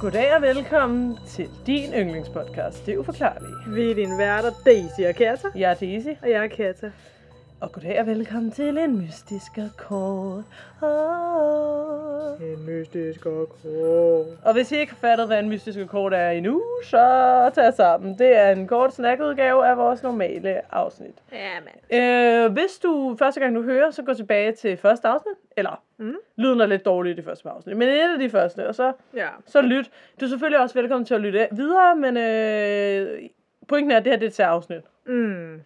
Goddag og velkommen til din yndlingspodcast, Det Uforklarlige. Vi er din værter, Daisy og Kata. Jeg er Daisy, Og jeg er Kata. og goddag og velkommen til en mystisk og kort. Oh. En mystisk og kort. Og hvis I ikke har fattet, hvad en mystisk og kort er endnu, så tag sammen. Det er en kort snakkudgave af vores normale afsnit. Ja, mand. Øh, hvis du første gang du hører, så gå tilbage til første afsnit. Eller, Mm. lyden er lidt dårlig i det første afsnit, men et af de første, og så Ja. Så lyt. Du er selvfølgelig også velkommen til at lytte videre, men øh, pointen er, at det her det er et særafsnit, Mm.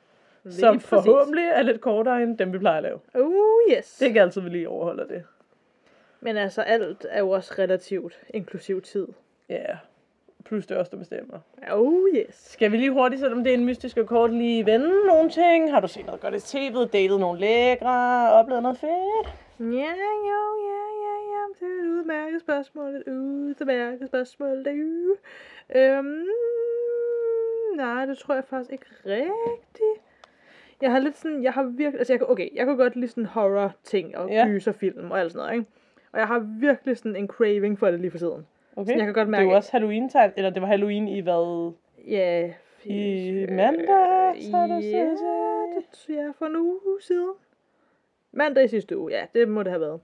som præcis. forhåbentlig er lidt kortere end dem, vi plejer at lave. Oh, yes. Det er ikke altid, vi lige overholder det. Men altså, alt er jo også relativt, inklusiv tid. Ja, yeah. plus det er også, der bestemmer. Oh, yes. Skal vi lige hurtigt, selvom det er en mystisk og kort, lige vende nogle ting? Har du set noget godt i tv'et, datet nogle lækre, oplevet noget fedt? Ja, jo, ja, ja, ja. Det er et udmærket spørgsmål. Et udmærket spørgsmål. Det er øhm, nej, det tror jeg faktisk ikke rigtigt. Jeg har lidt sådan, jeg har virkelig, altså jeg, okay, jeg kunne godt lide sådan horror ting og ja. gyserfilm og alt sådan noget, ikke? Og jeg har virkelig sådan en craving for det lige for tiden. Okay. jeg kan godt Det mærke- var også halloween time eller det var Halloween i hvad? Ja. I øh, mandags, har du ja, det, ja, for en uge siden. Mandag i sidste uge, ja, det må det have været.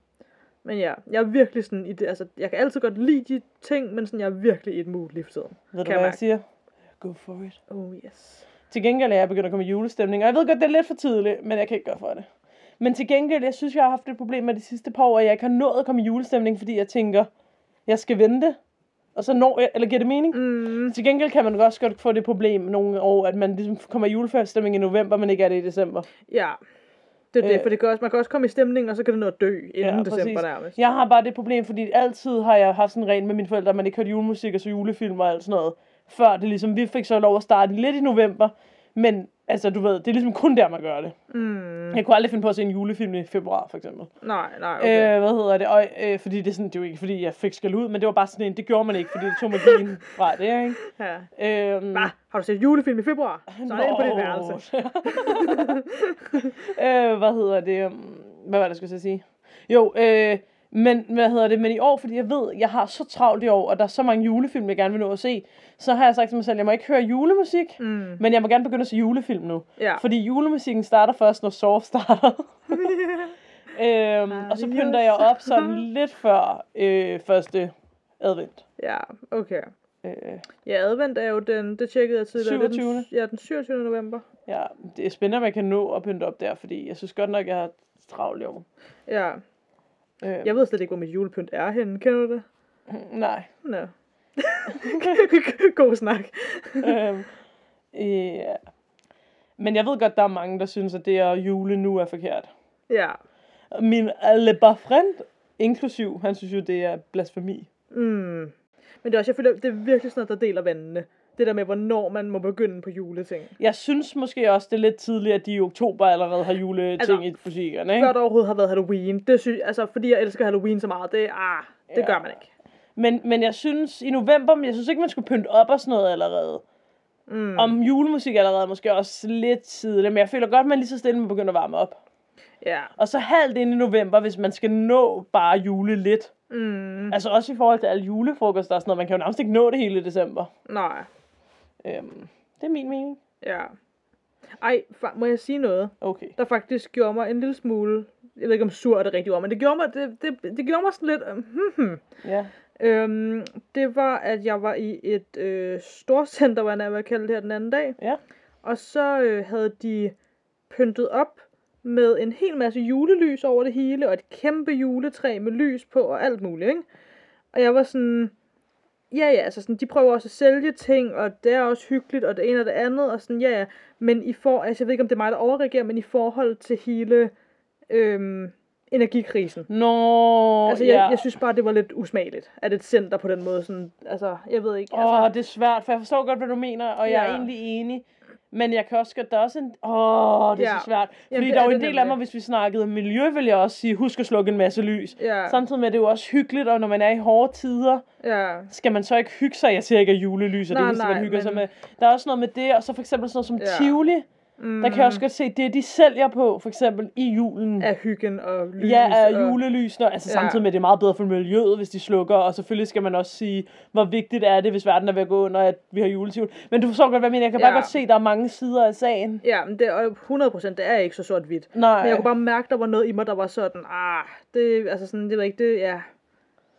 Men ja, jeg er virkelig sådan i det, altså, jeg kan altid godt lide de ting, men sådan, jeg er virkelig i et mood lige for tiden. Ved du, Kan hvad jeg jeg siger? Go for it. Oh yes. Til gengæld er jeg begyndt at komme i julestemning, og jeg ved godt, det er lidt for tidligt, men jeg kan ikke gøre for det. Men til gengæld, jeg synes, jeg har haft et problem med de sidste par år, at jeg ikke har nået at komme i julestemning, fordi jeg tænker, jeg skal vente, og så når jeg, eller giver det mening? Mm, Til gengæld kan man også godt få det problem nogle år, at man ligesom kommer i julestemning i november, men ikke er det i december. ja. Det er det, Øh. for det kan også, man kan også komme i stemning, og så kan det nå at dø inden Ja, december præcis. nærmest. Jeg har bare det problem, fordi altid har jeg haft sådan en regel med mine forældre, at man ikke hørte julemusik og så julefilm og alt sådan noget. Før det ligesom, vi fik så lov at starte lidt i november, men altså du ved, det er ligesom kun der, man gør det. Mm, Jeg kunne aldrig finde på at se en julefilm i februar, for eksempel. nej, nej, okay. Øh, hvad hedder det? Og, øh, fordi det er sådan, det er jo ikke fordi, jeg fik skal ud, men det var bare sådan en, det gjorde man ikke, fordi det tog magien fra det, ikke? ja. Øhm, Hva? Har du set julefilm i februar? Så er det på dit værelse. øh, hvad hedder det? Hvad var det, jeg skulle sige? Jo, øh, men hvad hedder det? Men i år, fordi jeg ved, jeg har så travlt i år, og der er så mange julefilm, jeg gerne vil nå at se, så har jeg sagt til mig selv, jeg må ikke høre julemusik, Mm. men jeg må gerne begynde at se julefilm nu. Ja. Fordi julemusikken starter først, når Saw starter. øhm, og så pynter jeg op sådan lidt før øh, første advent. ja, okay. Øh, Ja, advent er jo den, det tjekkede jeg tidligere. det er 27.. Den, ja, den 27. november. ja, det er spændende, at man kan nå at pynte op der, fordi jeg synes godt nok, jeg har travlt i år. Ja, Øh, jeg ved slet ikke, hvor mit julepynt er henne. Kender du det? Nej. Nå. God snak. øhm, ja. Men jeg ved godt, der er mange, der synes, at det at jule nu er forkert. Ja. Min alle friend, inklusiv, han synes jo, det er blasfemi. Mm. Men det er også, jeg føler, det er virkelig sådan noget, der deler vandene. Det der med, hvornår man må begynde på juleting. Jeg synes måske også, det er lidt tidligt, at de i oktober allerede har juleting Altså, i butikkerne, Før ikke? der overhovedet har været Halloween. Det synes, altså, fordi jeg elsker Halloween så meget, det, ah, det Ja. gør man ikke. Men, men jeg synes i november, jeg synes ikke, man skulle pynte op og sådan noget allerede. Mm. Om julemusik allerede er måske også lidt tidligt, men jeg føler godt, at man lige så stille må begynde at varme op. Ja. Og så halvt ind i november, hvis man skal nå bare jule lidt. Mm. Altså også i forhold til alle julefrokoster og sådan noget. Man kan jo nærmest ikke nå det hele i december. Nej. Øhm, det er min mening. Ja. Ej, fa- må jeg sige noget, Okay. der faktisk gjorde mig en lille smule, jeg ved ikke om sur er det rigtige ord, men det gjorde mig, det, det, det gjorde mig sådan lidt, hmm, hmm. Ja. Øhm, det var, at jeg var i et øh, storcenter, hvad jeg vil kalde det her den anden dag. Ja. Og så øh, havde de pyntet op med en hel masse julelys over det hele, og et kæmpe juletræ med lys på og alt muligt, ikke? Og jeg var sådan, ja ja, altså sådan, de prøver også at sælge ting, og det er også hyggeligt, og det ene og det andet, og sådan, ja ja, men i for, altså jeg ved ikke, om det er mig, der overreagerer, men i forhold til hele øhm, energikrisen. Nå, Altså, ja. jeg, jeg synes bare, det var lidt usmageligt, at et center på den måde, sådan, altså, jeg ved ikke, Åh, altså, det er svært, for jeg forstår godt, hvad du mener, og jeg er Ja. egentlig enig. Men jeg kan også godt, der er også en... Åh, det er Ja. så svært. Fordi Jamen, det der er jo en det del af mig, hvis vi snakkede om miljø, vil jeg også sige, husk at slukke en masse lys. ja, Samtidig med, at det er jo også hyggeligt, og når man er i hårde tider, ja, skal man så ikke hygge sig. Jeg siger ikke, at julelys er det Nej, eneste, man hygger sig men- med. Der er også noget med det, og så for eksempel sådan noget som Ja. Tivoli. Mm. Der kan jeg også godt se, det de sælger på, for eksempel i julen. Af hyggen og lys. Ja, af og... julelysene, altså Ja. samtidig med, at det er meget bedre for miljøet, hvis de slukker, og selvfølgelig skal man også sige, hvor vigtigt er det, hvis verden er ved at gå under, at vi har juletivl. Men du forstår godt, hvad jeg mener. Jeg kan bare Ja. godt se, at der er mange sider af sagen. Ja, men det er 100%, det er ikke så sort-hvidt. Nej. Men jeg kunne bare mærke, der var noget i mig, der var sådan, ah, det, altså sådan, det jeg ikke, det, ja.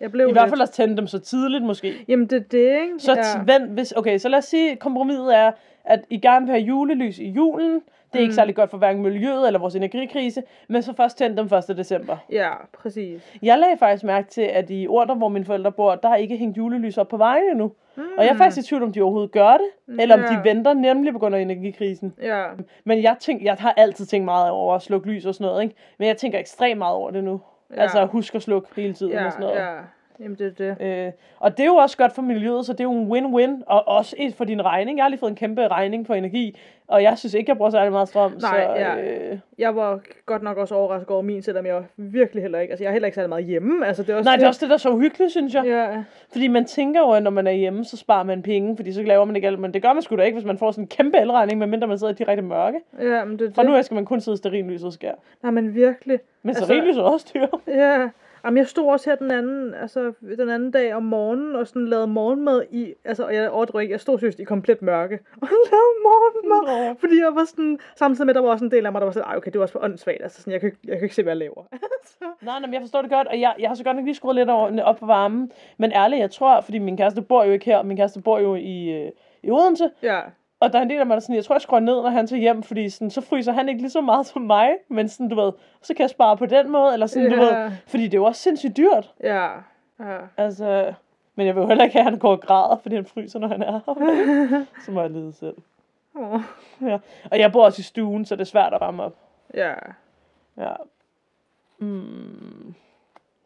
Jeg blev I hvert lidt- fald at tænde dem så tidligt, måske. Jamen, det er det, ikke? Så ja. vent, hvis, okay, så lad os sige, kompromiset er, at I gerne vil have julelys i julen. Det er ikke Mm. særlig godt for hverken miljøet eller vores energikrise, men så først tænde dem 1. december. Ja, præcis. Jeg lagde faktisk mærke til, at i orter, hvor mine forældre bor, der er ikke hængt julelys op på vejen endnu. Mm. Og jeg er faktisk i tvivl, om de overhovedet gør det, eller om de Ja. venter nemlig på grund af energikrisen. Ja, Men jeg, tænk, jeg har altid tænkt meget over at slukke lys og sådan noget, ikke? Men jeg tænker ekstremt meget over det nu. Ja. Ja. Altså husk at slukke hele tiden ja, og sådan noget. ja. Jamen, det er det. Øh, og det er jo også godt for miljøet, så det er jo en win-win, og også et for din regning. Jeg har lige fået en kæmpe regning for energi, og jeg synes ikke, jeg bruger særlig meget strøm. Nej, så, ja. øh, Jeg var godt nok også overrasket over min, selvom jeg virkelig heller ikke, altså jeg er heller ikke særlig meget hjemme, altså det er også nej, det er også det, der er så uhyggeligt, synes jeg. Ja, Fordi man tænker jo, at når man er hjemme, så sparer man penge, fordi så laver man ikke alt. Men det gør man sgu da ikke, hvis man får sådan en kæmpe elregning, medmindre man sidder i direkte mørke. ja, men det Fra det. nu af skal man kun sidde i stearinlys og skær. Nej, men virkelig. Men Altså- stearinlys er også dyr. Ja, Jamen, jeg stod også her den anden, altså, den anden dag om morgenen, og sådan lavede morgenmad i, altså, og jeg overdriver ikke, jeg stod seriøst i komplet mørke, og lavede morgenmad, Nå. fordi jeg var sådan, samtidig med, der var også en del af mig, der var sådan, okay, det var også for åndssvagt, altså, sådan, jeg kan, ikke- jeg kan ikke se, hvad jeg laver. Nej, nej, men jeg forstår det godt, og jeg, jeg har så godt nok lige skruet lidt over, op på varmen. Men ærligt, jeg tror, fordi min kæreste bor jo ikke her, min kæreste bor jo i, øh, i Odense, ja, Og der er en del af mig, der sådan, jeg tror, jeg skruer ned, når han tager hjem, fordi sådan, så fryser han ikke lige så meget som mig, men sådan, du ved, så kan jeg spare på den måde, eller sådan, du Ja. ved, fordi det er jo også sindssygt dyrt. ja, ja. Altså, men jeg vil jo heller ikke have, at han går og græder, fordi han fryser, når han er her. så må jeg lide selv. Åh, Ja. Og jeg bor også i stuen, så det er svært at varme op. ja. Ja. Mm.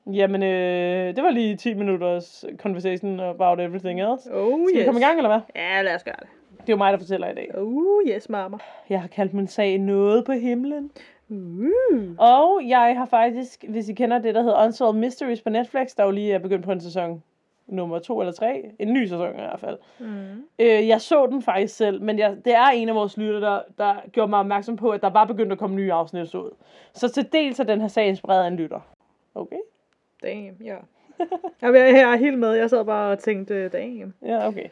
Jamen, øh, det var lige 10 minutters conversation about everything else. Oh, Skal yes. vi komme i gang, eller hvad? Ja, lad os gøre det. Det er jo mig, der fortæller i dag. Oh, yes, mamma. Jeg har kaldt min sag noget på himlen. Uh. Og jeg har faktisk, hvis I kender det, der hedder Unsolved Mysteries på Netflix, der jo lige er begyndt på en sæson nummer to eller tre. En ny sæson i hvert fald. Mm. Øh, jeg så den faktisk selv, men jeg, det er en af vores lytter, der, der gjorde mig opmærksom på, at der var begyndt at komme nye afsnit ud. Så til dels er den her sag inspireret af en lytter. Okay? Damn, ja. Jeg er, jeg er helt med. Jeg sad bare og tænkte, damn. Ja, okay.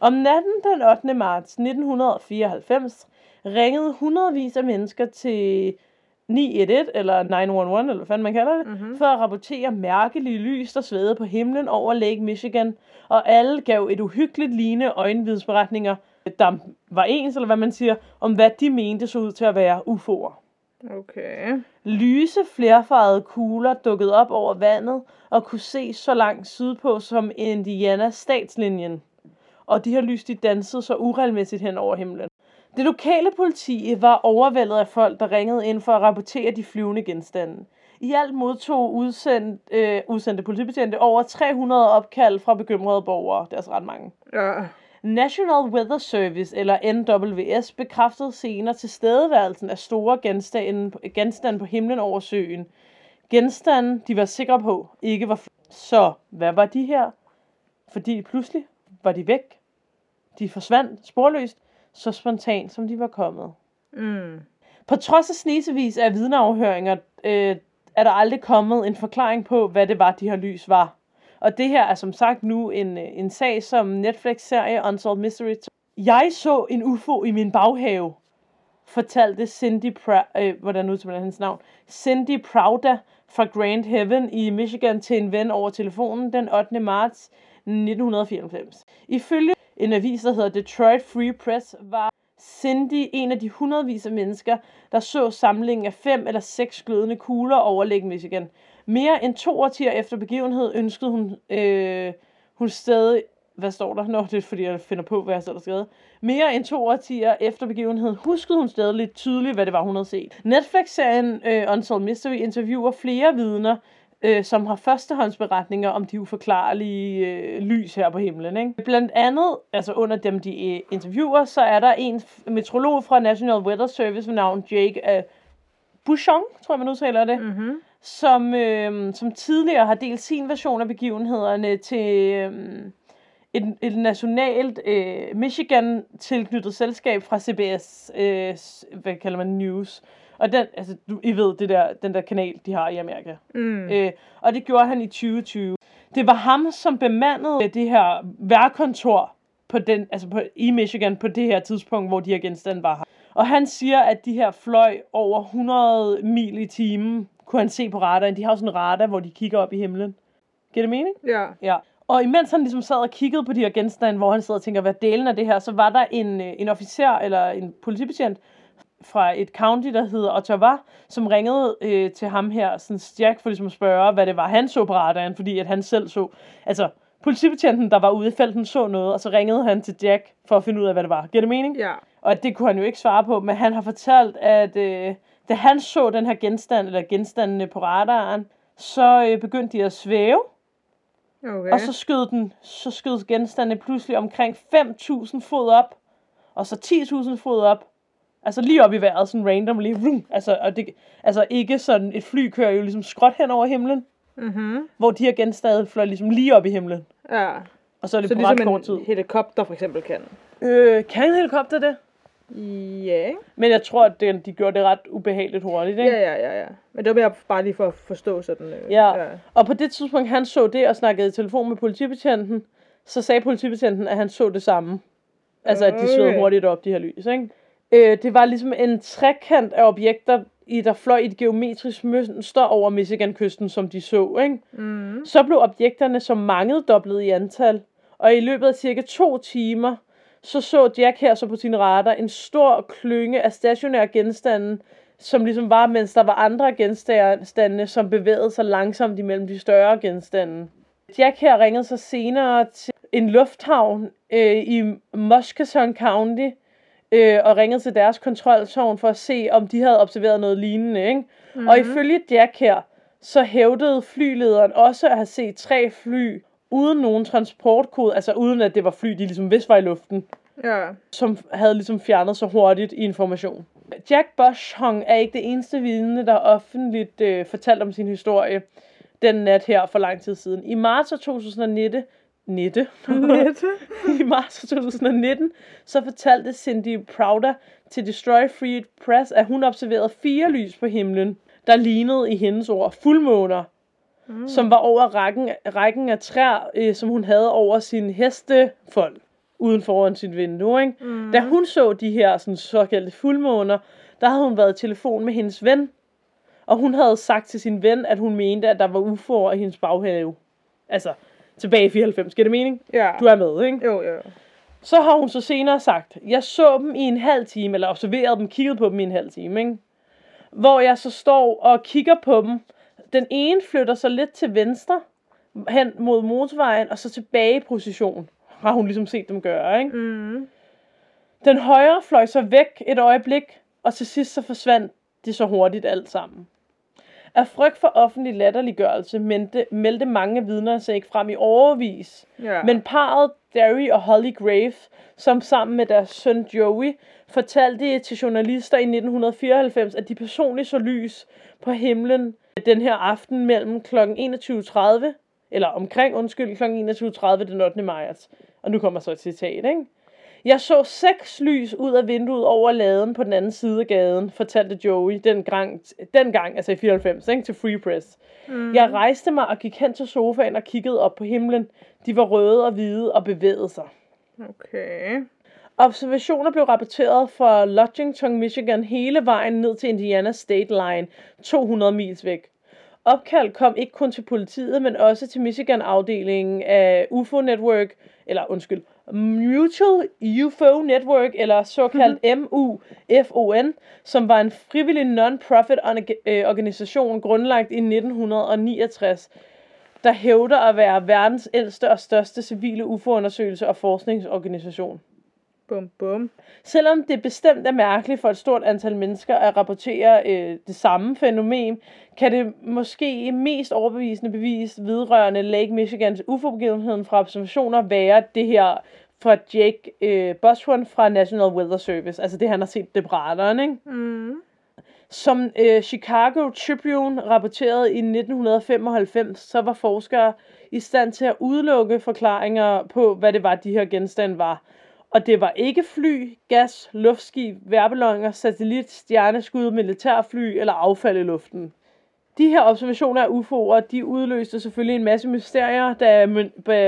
Om natten den 8. marts 1994 ringede hundredvis af mennesker til 911, eller 911, eller hvad fanden man kalder det, Mhm. mm-hmm. for at rapportere mærkelige lys, der svævede på himlen over Lake Michigan, og alle gav et uhyggeligt lignende øjenvidsberetninger, der var ens, eller hvad man siger, om hvad de mente så ud til at være UFO'er. Okay. Lyse flerfarvede kugler dukkede op over vandet og kunne ses så langt sydpå som Indiana statslinjen. Og de her lys, de dansede så uregelmæssigt hen over himlen. Det lokale politi var overvældet af folk, der ringede ind for at rapportere de flyvende genstande. I alt modtog udsendt, øh, udsendte politibetjente over 300 opkald fra bekymrede borgere. Det er altså ret mange. Ja. National Weather Service, eller NWS, bekræftede senere tilstedeværelsen af store genstande, genstande på himlen over søen. Genstande, de var sikre på, ikke var fly. Så hvad var de her? Fordi pludselig var de væk. De forsvandt sporløst, så spontant som de var kommet. Mm. På trods af snesevis af vidneafhøringer, øh, er der aldrig kommet en forklaring på, hvad det var, de her lys var. Og det her er som sagt nu en, øh, en sag, som Netflix-serie Unsolved Mystery. Jeg så en UFO i min baghave, fortalte Cindy, pra- øh, hvordan udtaler hendes navn? Cindy Prouda fra Grand Heaven i Michigan til en ven over telefonen den 8. marts 1994. Ifølge en avis, der hedder Detroit Free Press, var Cindy en af de hundredvis af mennesker, der så samlingen af fem eller seks glødende kugler over Lake Michigan. Mere end to årtier efter begivenhed ønskede hun, øh, hun stadig... Hvad står der? Nå, det er fordi, jeg finder på, hvad jeg selv har skrevet. Mere end to årtier efter begivenheden huskede hun stadig lidt tydeligt, hvad det var, hun havde set. Netflix-serien øh, Unsolved Mystery interviewer flere vidner, øh, som har førstehåndsberetninger om de uforklarlige øh, lys her på himlen. Ikke? Blandt andet, altså under dem de øh, interviewer, så er der en meteorolog fra National Weather Service ved navn Jake øh, Bouchon, tror jeg man udtaler det, Mm-hmm. som, øh, som tidligere har delt sin version af begivenhederne til øh, et, et nationalt øh, Michigan-tilknyttet selskab fra CBS, øh, hvad kalder man, News. Og den, altså, du, I ved, det der, den der kanal, de har i Amerika. Mm. Øh, og det gjorde han i 2020. Det var ham, som bemandede øh, det her værkontor på den, altså på, i Michigan på det her tidspunkt, hvor de her genstande var her. Og han siger, at de her fløj over 100 mil i timen, kunne han se på radaren. De har jo sådan en radar, hvor de kigger op i himlen. Giver det mening? Ja. Ja. Og imens han ligesom sad og kiggede på de her genstande, hvor han sad og tænker, hvad delen af det her, så var der en, øh, en officer eller en politibetjent fra et county, der hedder Ottawa, som ringede øh, til ham her, sådan Jack, for ligesom at spørge, hvad det var, han så på radaren, fordi at han selv så, altså politibetjenten, der var ude i felten, så noget, og så ringede han til Jack for at finde ud af, hvad det var. Giver det mening? Ja. Og det kunne han jo ikke svare på, men han har fortalt, at øh, da han så den her genstand, eller genstandene på radaren, så øh, begyndte de at svæve, Okay. og så skød, den, så skød genstandene pludselig omkring 5.000 fod op, og så 10.000 fod op. Altså lige op i vejret, sådan randomly. Vroom. Altså, og det, altså ikke sådan, et fly kører jo ligesom skråt hen over himlen, Mhm. hvor de her genstande fløj ligesom lige op i himlen. Ja. Og så er det Så på ret ligesom kort tid. en helikopter for eksempel kan. Øh, kan en helikopter det? Ja? Men jeg tror, at det, de gjorde det ret ubehageligt hurtigt, ikke? Ja, ja, ja, ja. Men det var mere bare lige for at forstå sådan... Øh, Ja. Og på det tidspunkt, han så det og snakkede i telefon med politibetjenten, så sagde politibetjenten, at han så det samme. Altså, at de Okay. hurtigt op, de her lys, ikke? Øh, det var ligesom en trekant af objekter, i, der fløj i et geometrisk mønster over Michigan-kysten, som de så, ikke? Mm. Så blev objekterne som mange doblet i antal, og i løbet af cirka to timer, så så Jack her så på sin radar en stor klynge af stationære genstande, som ligesom var, mens der var andre genstande, som bevægede sig langsomt imellem de større genstande. Jack her ringede så senere til en lufthavn øh, i Muskegon County, øh, og ringede til deres kontroltårn for at se, om de havde observeret noget lignende. Ikke? Mm-hmm. Og ifølge Jack her, så hævdede flylederen også at have set tre fly uden nogen transportkode, altså uden at det var fly, de ligesom vidste var i luften, Ja. som havde ligesom fjernet så hurtigt i information. Jack Boschong er ikke det eneste vidne, der offentligt øh, fortalt om sin historie den nat her for lang tid siden. I marts af 2019, 19, Nette. i marts 2019, så fortalte Cindy Prouder til Destroy Free Press, at hun observerede fire lys på himlen, der lignede i hendes ord fuldmåner, mm. som var over rækken, rækken af træer, øh, som hun havde over sin hestefold uden foran sit vindue. Ikke? Mm. Da hun så de her sådan, såkaldte fuldmåner, der havde hun været i telefon med hendes ven, og hun havde sagt til sin ven, at hun mente, at der var UFO'er i hendes baghave. Altså, tilbage i 94. Giver det mening? Ja. Du er med, ikke? Jo, jo. Så har hun så senere sagt, jeg så dem i en halv time, eller observerede dem, kiggede på dem i en halv time, ikke? Hvor jeg så står og kigger på dem. Den ene flytter sig lidt til venstre, hen mod motorvejen, og så tilbage i position. Har hun ligesom set dem gøre, ikke? Mm. Den højre fløj så væk et øjeblik, og til sidst så forsvandt det så hurtigt alt sammen. Af frygt for offentlig latterliggørelse meldte, meldte mange vidner sig ikke frem i overvis. Ja. Men parret Derry og Holly Grave, som sammen med deres søn Joey, fortalte til journalister i 1994, at de personligt så lys på himlen den her aften mellem kl. 21.30, eller omkring, undskyld, kl. 21.30 den 8. marts. Og nu kommer så et citat, ikke? Jeg så seks lys ud af vinduet over laden på den anden side af gaden, fortalte Joey dengang, dengang altså i 94, ikke, til Free Press. Mm. Jeg rejste mig og gik hen til sofaen og kiggede op på himlen. De var røde og hvide og bevægede sig. Okay. Observationer blev rapporteret fra Ludington, Michigan, hele vejen ned til Indiana State Line, 200 mils væk. Opkald kom ikke kun til politiet, men også til Michigan-afdelingen af UFO Network, eller undskyld, Mutual UFO Network, eller såkaldt MUFON, som var en frivillig non-profit øh, organisation grundlagt i 1969, der hævder at være verdens ældste og største civile UFO-undersøgelse og forskningsorganisation. Bum, bum. Selvom det bestemt er mærkeligt for et stort antal mennesker at rapportere øh, det samme fænomen, kan det måske mest overbevisende bevis vedrørende Lake Michigans UFO-begivenheden fra observationer være det her fra Jake øh, Boswan fra National Weather Service. Altså det, han har set radaren, ikke? Mm. Som øh, Chicago Tribune rapporterede i 1995, så var forskere i stand til at udelukke forklaringer på, hvad det var, de her genstande var. Og det var ikke fly, gas, luftskib, værballoner, satellit, stjerneskud, militærfly eller affald i luften. De her observationer af UFO'er, de udløste selvfølgelig en masse mysterier, da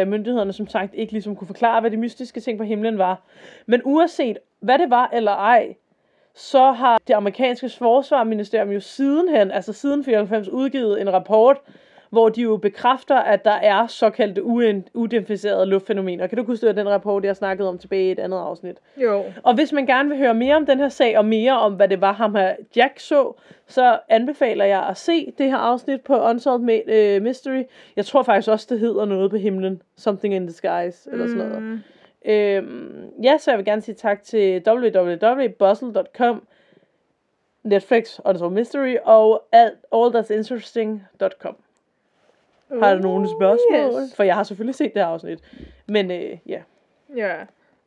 myndighederne som sagt ikke ligesom kunne forklare, hvad de mystiske ting på himlen var. Men uanset hvad det var eller ej, så har det amerikanske forsvarsministerium jo sidenhen, altså siden 94, udgivet en rapport, hvor de jo bekræfter, at der er såkaldte uidentificerede luftfænomener. Kan du huske, det den rapport, jeg snakkede om tilbage i et andet afsnit? Jo. Og hvis man gerne vil høre mere om den her sag, og mere om, hvad det var, ham her Jack så, så anbefaler jeg at se det her afsnit på Unsolved øh, Mystery. Jeg tror faktisk også, det hedder noget på himlen. Something in the skies, eller sådan noget. Mm. Øhm, ja, så jeg vil gerne sige tak til www.bustle.com, Netflix, Unsolved Mystery, og allthat'sinteresting.com. Har du nogle spørgsmål? Yes. For jeg har selvfølgelig set det her afsnit. Men øh, ja. Ja,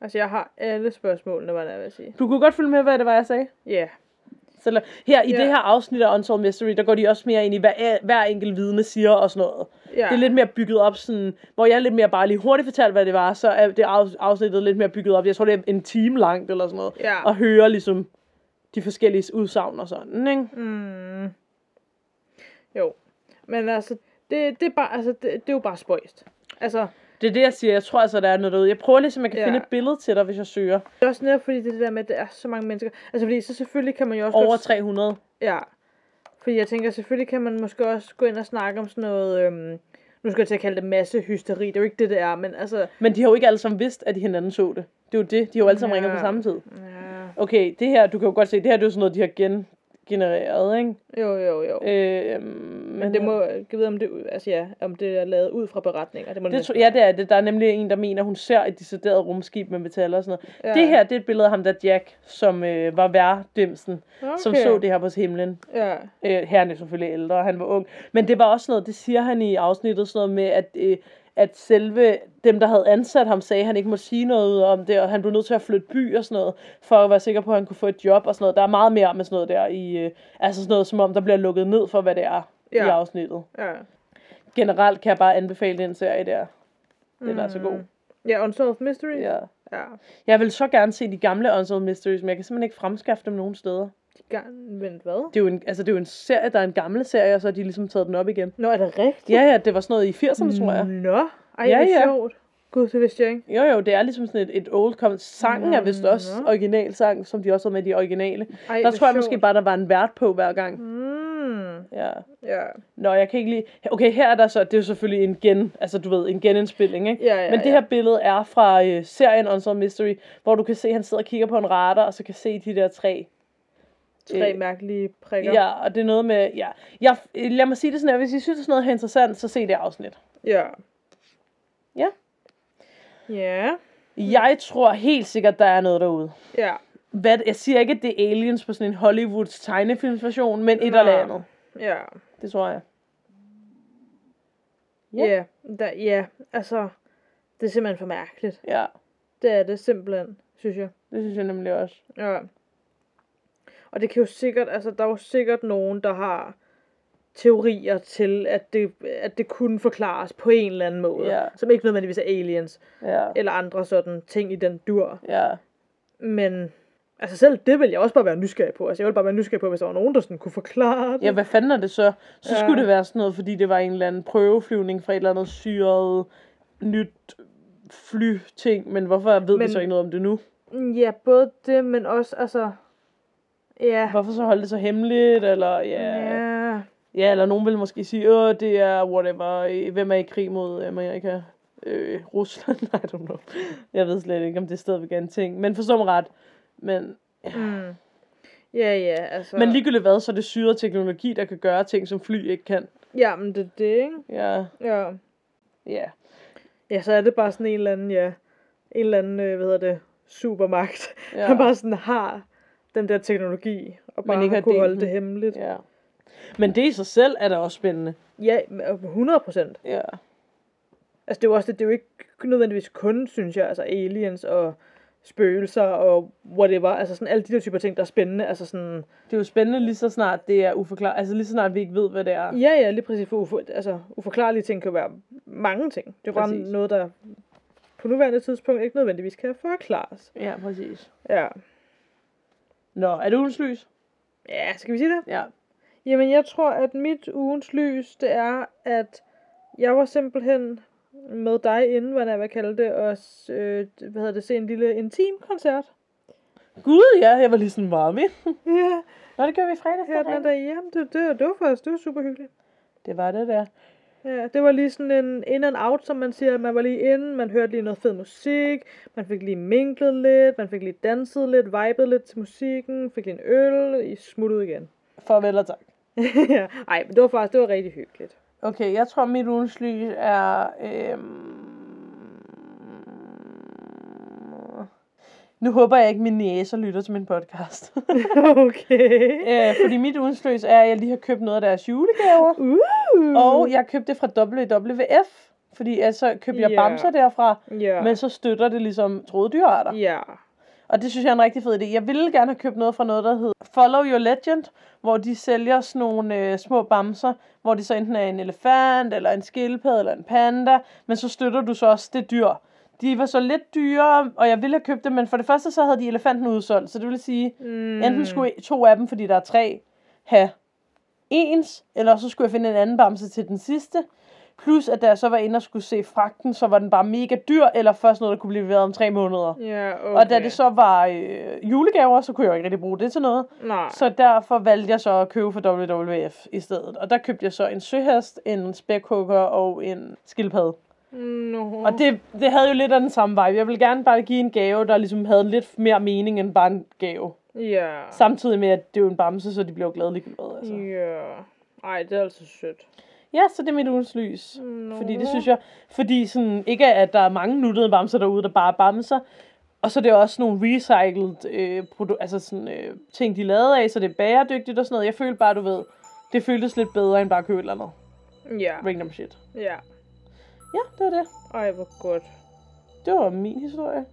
altså jeg har alle spørgsmålene, hvad jeg vil sige. Du kunne godt følge med, hvad det var, jeg sagde? Ja. Yeah. Så her i yeah. det her afsnit af Unsolved Mystery, der går de også mere ind i, hvad hver enkelt vidne siger og sådan noget. Yeah. Det er lidt mere bygget op sådan, hvor jeg lidt mere bare lige hurtigt fortalte, hvad det var, så er det afsnittet lidt mere bygget op. Jeg tror, det er en time langt eller sådan noget. Yeah. Og høre ligesom de forskellige udsagn og sådan, ikke? Mm. Jo. Men altså, det, det, er bare, altså, det, det er jo bare spøjst. Altså, det er det, jeg siger. Jeg tror altså, der er noget derude. Jeg prøver ligesom, at jeg kan ja. finde et billede til dig, hvis jeg søger. Det er også netop fordi, det er det der med, at der er så mange mennesker. Altså, fordi så selvfølgelig kan man jo også... Over 300. Ja. Fordi jeg tænker, selvfølgelig kan man måske også gå ind og snakke om sådan noget... Øhm, nu skal jeg til at kalde det masse hysteri. Det er jo ikke det, det er, men altså... Men de har jo ikke alle sammen vidst, at de hinanden så det. Det er jo det. De har jo alle sammen ja. ringet på samme tid. Ja. Okay, det her, du kan jo godt se, det her det er jo sådan noget, de har gen, genereret, ikke? Jo, jo, jo. Øh, men det må, jeg ved om det, altså ja, om det er lavet ud fra beretninger. Det må det tro, ja, det er det. Der er nemlig en, der mener, hun ser et decideret rumskib med metaller og sådan noget. Ja. Det her, det er et billede af ham, der Jack, som øh, var værdimsen, okay. som så det her på himlen. Ja. Øh, her er selvfølgelig ældre, han var ung. Men det var også noget, det siger han i afsnittet, sådan noget med, at øh, at selve dem, der havde ansat ham, sagde, at han ikke må sige noget om det, og han blev nødt til at flytte by og sådan noget, for at være sikker på, at han kunne få et job og sådan noget. Der er meget mere med sådan noget der i, øh, altså sådan noget, som om der bliver lukket ned for, hvad det er ja. i afsnittet. Ja. Generelt kan jeg bare anbefale den serie der. Den mm. er så god. Ja, Unsolved Mysteries? Ja. ja. Jeg vil så gerne se de gamle Unsolved Mysteries, men jeg kan simpelthen ikke fremskaffe dem nogen steder. De men hvad? Det er, jo en, altså, det er jo en serie, der er en gammel serie, og så har de ligesom taget den op igen. Nå, er det rigtigt? Ja, ja, det var sådan noget i 80'erne, tror jeg. Nå. Ej, ja, ja. sjovt. Gud, det vidste jeg ikke. Jo, jo, det er ligesom sådan et, et old comment. Sangen mm, er vist også no. originalsang, som de også har med de originale. Ej, der tror jeg sjovt. måske bare, der var en vært på hver gang. Mm. Ja. ja. Nå, jeg kan ikke lige... Okay, her er der så... Det er jo selvfølgelig en gen... Altså, du ved, en genindspilling, ikke? Ja, ja, Men det ja. her billede er fra øh, serien Unsolved Mystery, hvor du kan se, at han sidder og kigger på en radar, og så kan se de der tre Tre øh, mærkelige prikker. Ja, og det er noget med, ja. Jeg, lad mig sige det sådan her, hvis I synes, er noget her interessant, så se det afsnit. Ja. Ja. Ja. Jeg tror helt sikkert, der er noget derude. Ja. Hvad, jeg siger ikke, at det er aliens på sådan en Hollywoods tegnefilmsversion, men et Nå. eller andet. Ja. Det tror jeg. Ja. Ja, der, ja, altså, det er simpelthen for mærkeligt. Ja. Det er det simpelthen, synes jeg. Det synes jeg nemlig også. Ja. Og det kan jo sikkert, altså der er jo sikkert nogen, der har teorier til, at det, at det kunne forklares på en eller anden måde. Ja. Som ikke nødvendigvis er aliens. Ja. Eller andre sådan ting i den dur. Ja. Men altså selv det vil jeg også bare være nysgerrig på. Altså jeg vil bare være nysgerrig på, hvis der var nogen, der sådan kunne forklare det. Ja, hvad fanden er det så? Så ja. skulle det være sådan noget, fordi det var en eller anden prøveflyvning fra et eller andet syret nyt flyting. Men hvorfor ved men, vi så ikke noget om det nu? Ja, både det, men også altså Ja. Hvorfor så holde det så hemmeligt, eller ja... Ja. Ja, eller nogen vil måske sige, åh, det er whatever, hvem er i krig mod Amerika? Øh, Rusland, I don't know. Jeg ved slet ikke, om det er stadigvæk en ting. Men forstå mig ret. Men, ja. Mm. Ja, ja, altså... Men ligegyldigt hvad, så er det syret teknologi, der kan gøre ting, som fly ikke kan. Ja, men det er det, ikke? Ja. Ja. Ja. Ja, så er det bare sådan en eller anden, ja, en eller anden, øh, hvad hedder det, supermagt, ja. der bare sådan har den der teknologi, og bare Men ikke har kunne holde det hemmeligt. Ja. Men det i sig selv er da også spændende. Ja, 100 procent. Ja. Altså det er jo også det, det er jo ikke nødvendigvis kun, synes jeg, altså aliens og spøgelser og whatever. Altså sådan alle de der typer ting, der er spændende. Altså sådan, Det er jo spændende lige så snart det er uforklaret. Altså lige så snart vi ikke ved, hvad det er. ja, ja, lige præcis. For ufo, altså, uforklarlige ting kan jo være mange ting. Det er bare noget, der på nuværende tidspunkt ikke nødvendigvis kan forklares. Ja, præcis. Ja. Nå, er det ugens lys? Ja, skal vi sige det? Ja. Jamen, jeg tror, at mit ugens lys, det er, at jeg var simpelthen med dig inden, hvad jeg vil kalde det, og øh, hvad hedder det, se en lille intim koncert. Gud, ja, jeg var lige sådan varme. Ja, Nå, det gør vi i fredag. den dag. Jamen, det, det, det var faktisk, det var super hyggeligt. Det var det der. Ja, det var lige sådan en in and out, som man siger. Man var lige inde, man hørte lige noget fed musik, man fik lige minklet lidt, man fik lige danset lidt, vibet lidt til musikken, fik lige en øl, i smut ud igen. Farvel og tak. ja, ej, men det var faktisk, det var rigtig hyggeligt. Okay, jeg tror, mit ugens lys er... Øhm... Nu håber jeg ikke, min næser lytter til min podcast. okay. øh, fordi mit ugens lys er, at jeg lige har købt noget af deres julegaver. Uh. Og jeg købte det fra WWF. Fordi altså købte jeg Ja. bamser derfra. ja. Men så støtter det ligesom troede dyrearter. Ja. Og det synes jeg er en rigtig fed idé. Jeg ville gerne have købt noget fra noget, der hedder Follow Your Legend, hvor de sælger sådan nogle øh, små bamser, hvor det så enten er en elefant, eller en skildpadde, eller en panda, men så støtter du så også det dyr. De var så lidt dyre, og jeg ville have købt dem, men for det første så havde de elefanten udsolgt, så det vil sige, Mm. enten skulle to af dem, fordi der er tre, have ens, eller så skulle jeg finde en anden bamse til den sidste. Plus, at da jeg så var inde og skulle se fragten, så var den bare mega dyr, eller først noget, der kunne blive leveret om tre måneder. Ja, okay. Og da det så var øh, julegaver, så kunne jeg jo ikke rigtig bruge det til noget. Nej. Så derfor valgte jeg så at købe for WWF i stedet. Og der købte jeg så en søhest, en spækhugger og en skildpadde. No. Og det, det havde jo lidt af den samme vibe. Jeg ville gerne bare give en gave, der ligesom havde lidt mere mening end bare en gave. Ja. Samtidig med, at det er jo en bamse, så de bliver jo glade Altså. Ja. Ej, det er altså sødt. Ja, så det er mit ugens lys. Nå. Fordi det synes jeg, fordi sådan, ikke at der er mange nuttede bamser derude, der bare er bamser, og så er det også nogle recycled øh, produ- altså sådan, øh, ting, de lavet af, så det er bæredygtigt og sådan noget. Jeg følte bare, du ved, det føltes lidt bedre, end bare at købe et eller andet Ja. random shit. Ja. Ja, det var det. Ej, hvor godt. Det var min historie.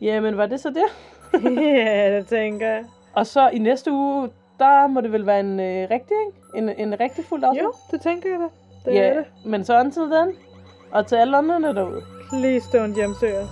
Jamen, var det så det? ja, det tænker jeg. Og så i næste uge, der må det vel være en øh, rigtig, ikke? En, en rigtig fuld afsnit. Jo, det tænker jeg da. Det ja, er det. men så until den. Og til alle andre derude. Please don't hjemsøge.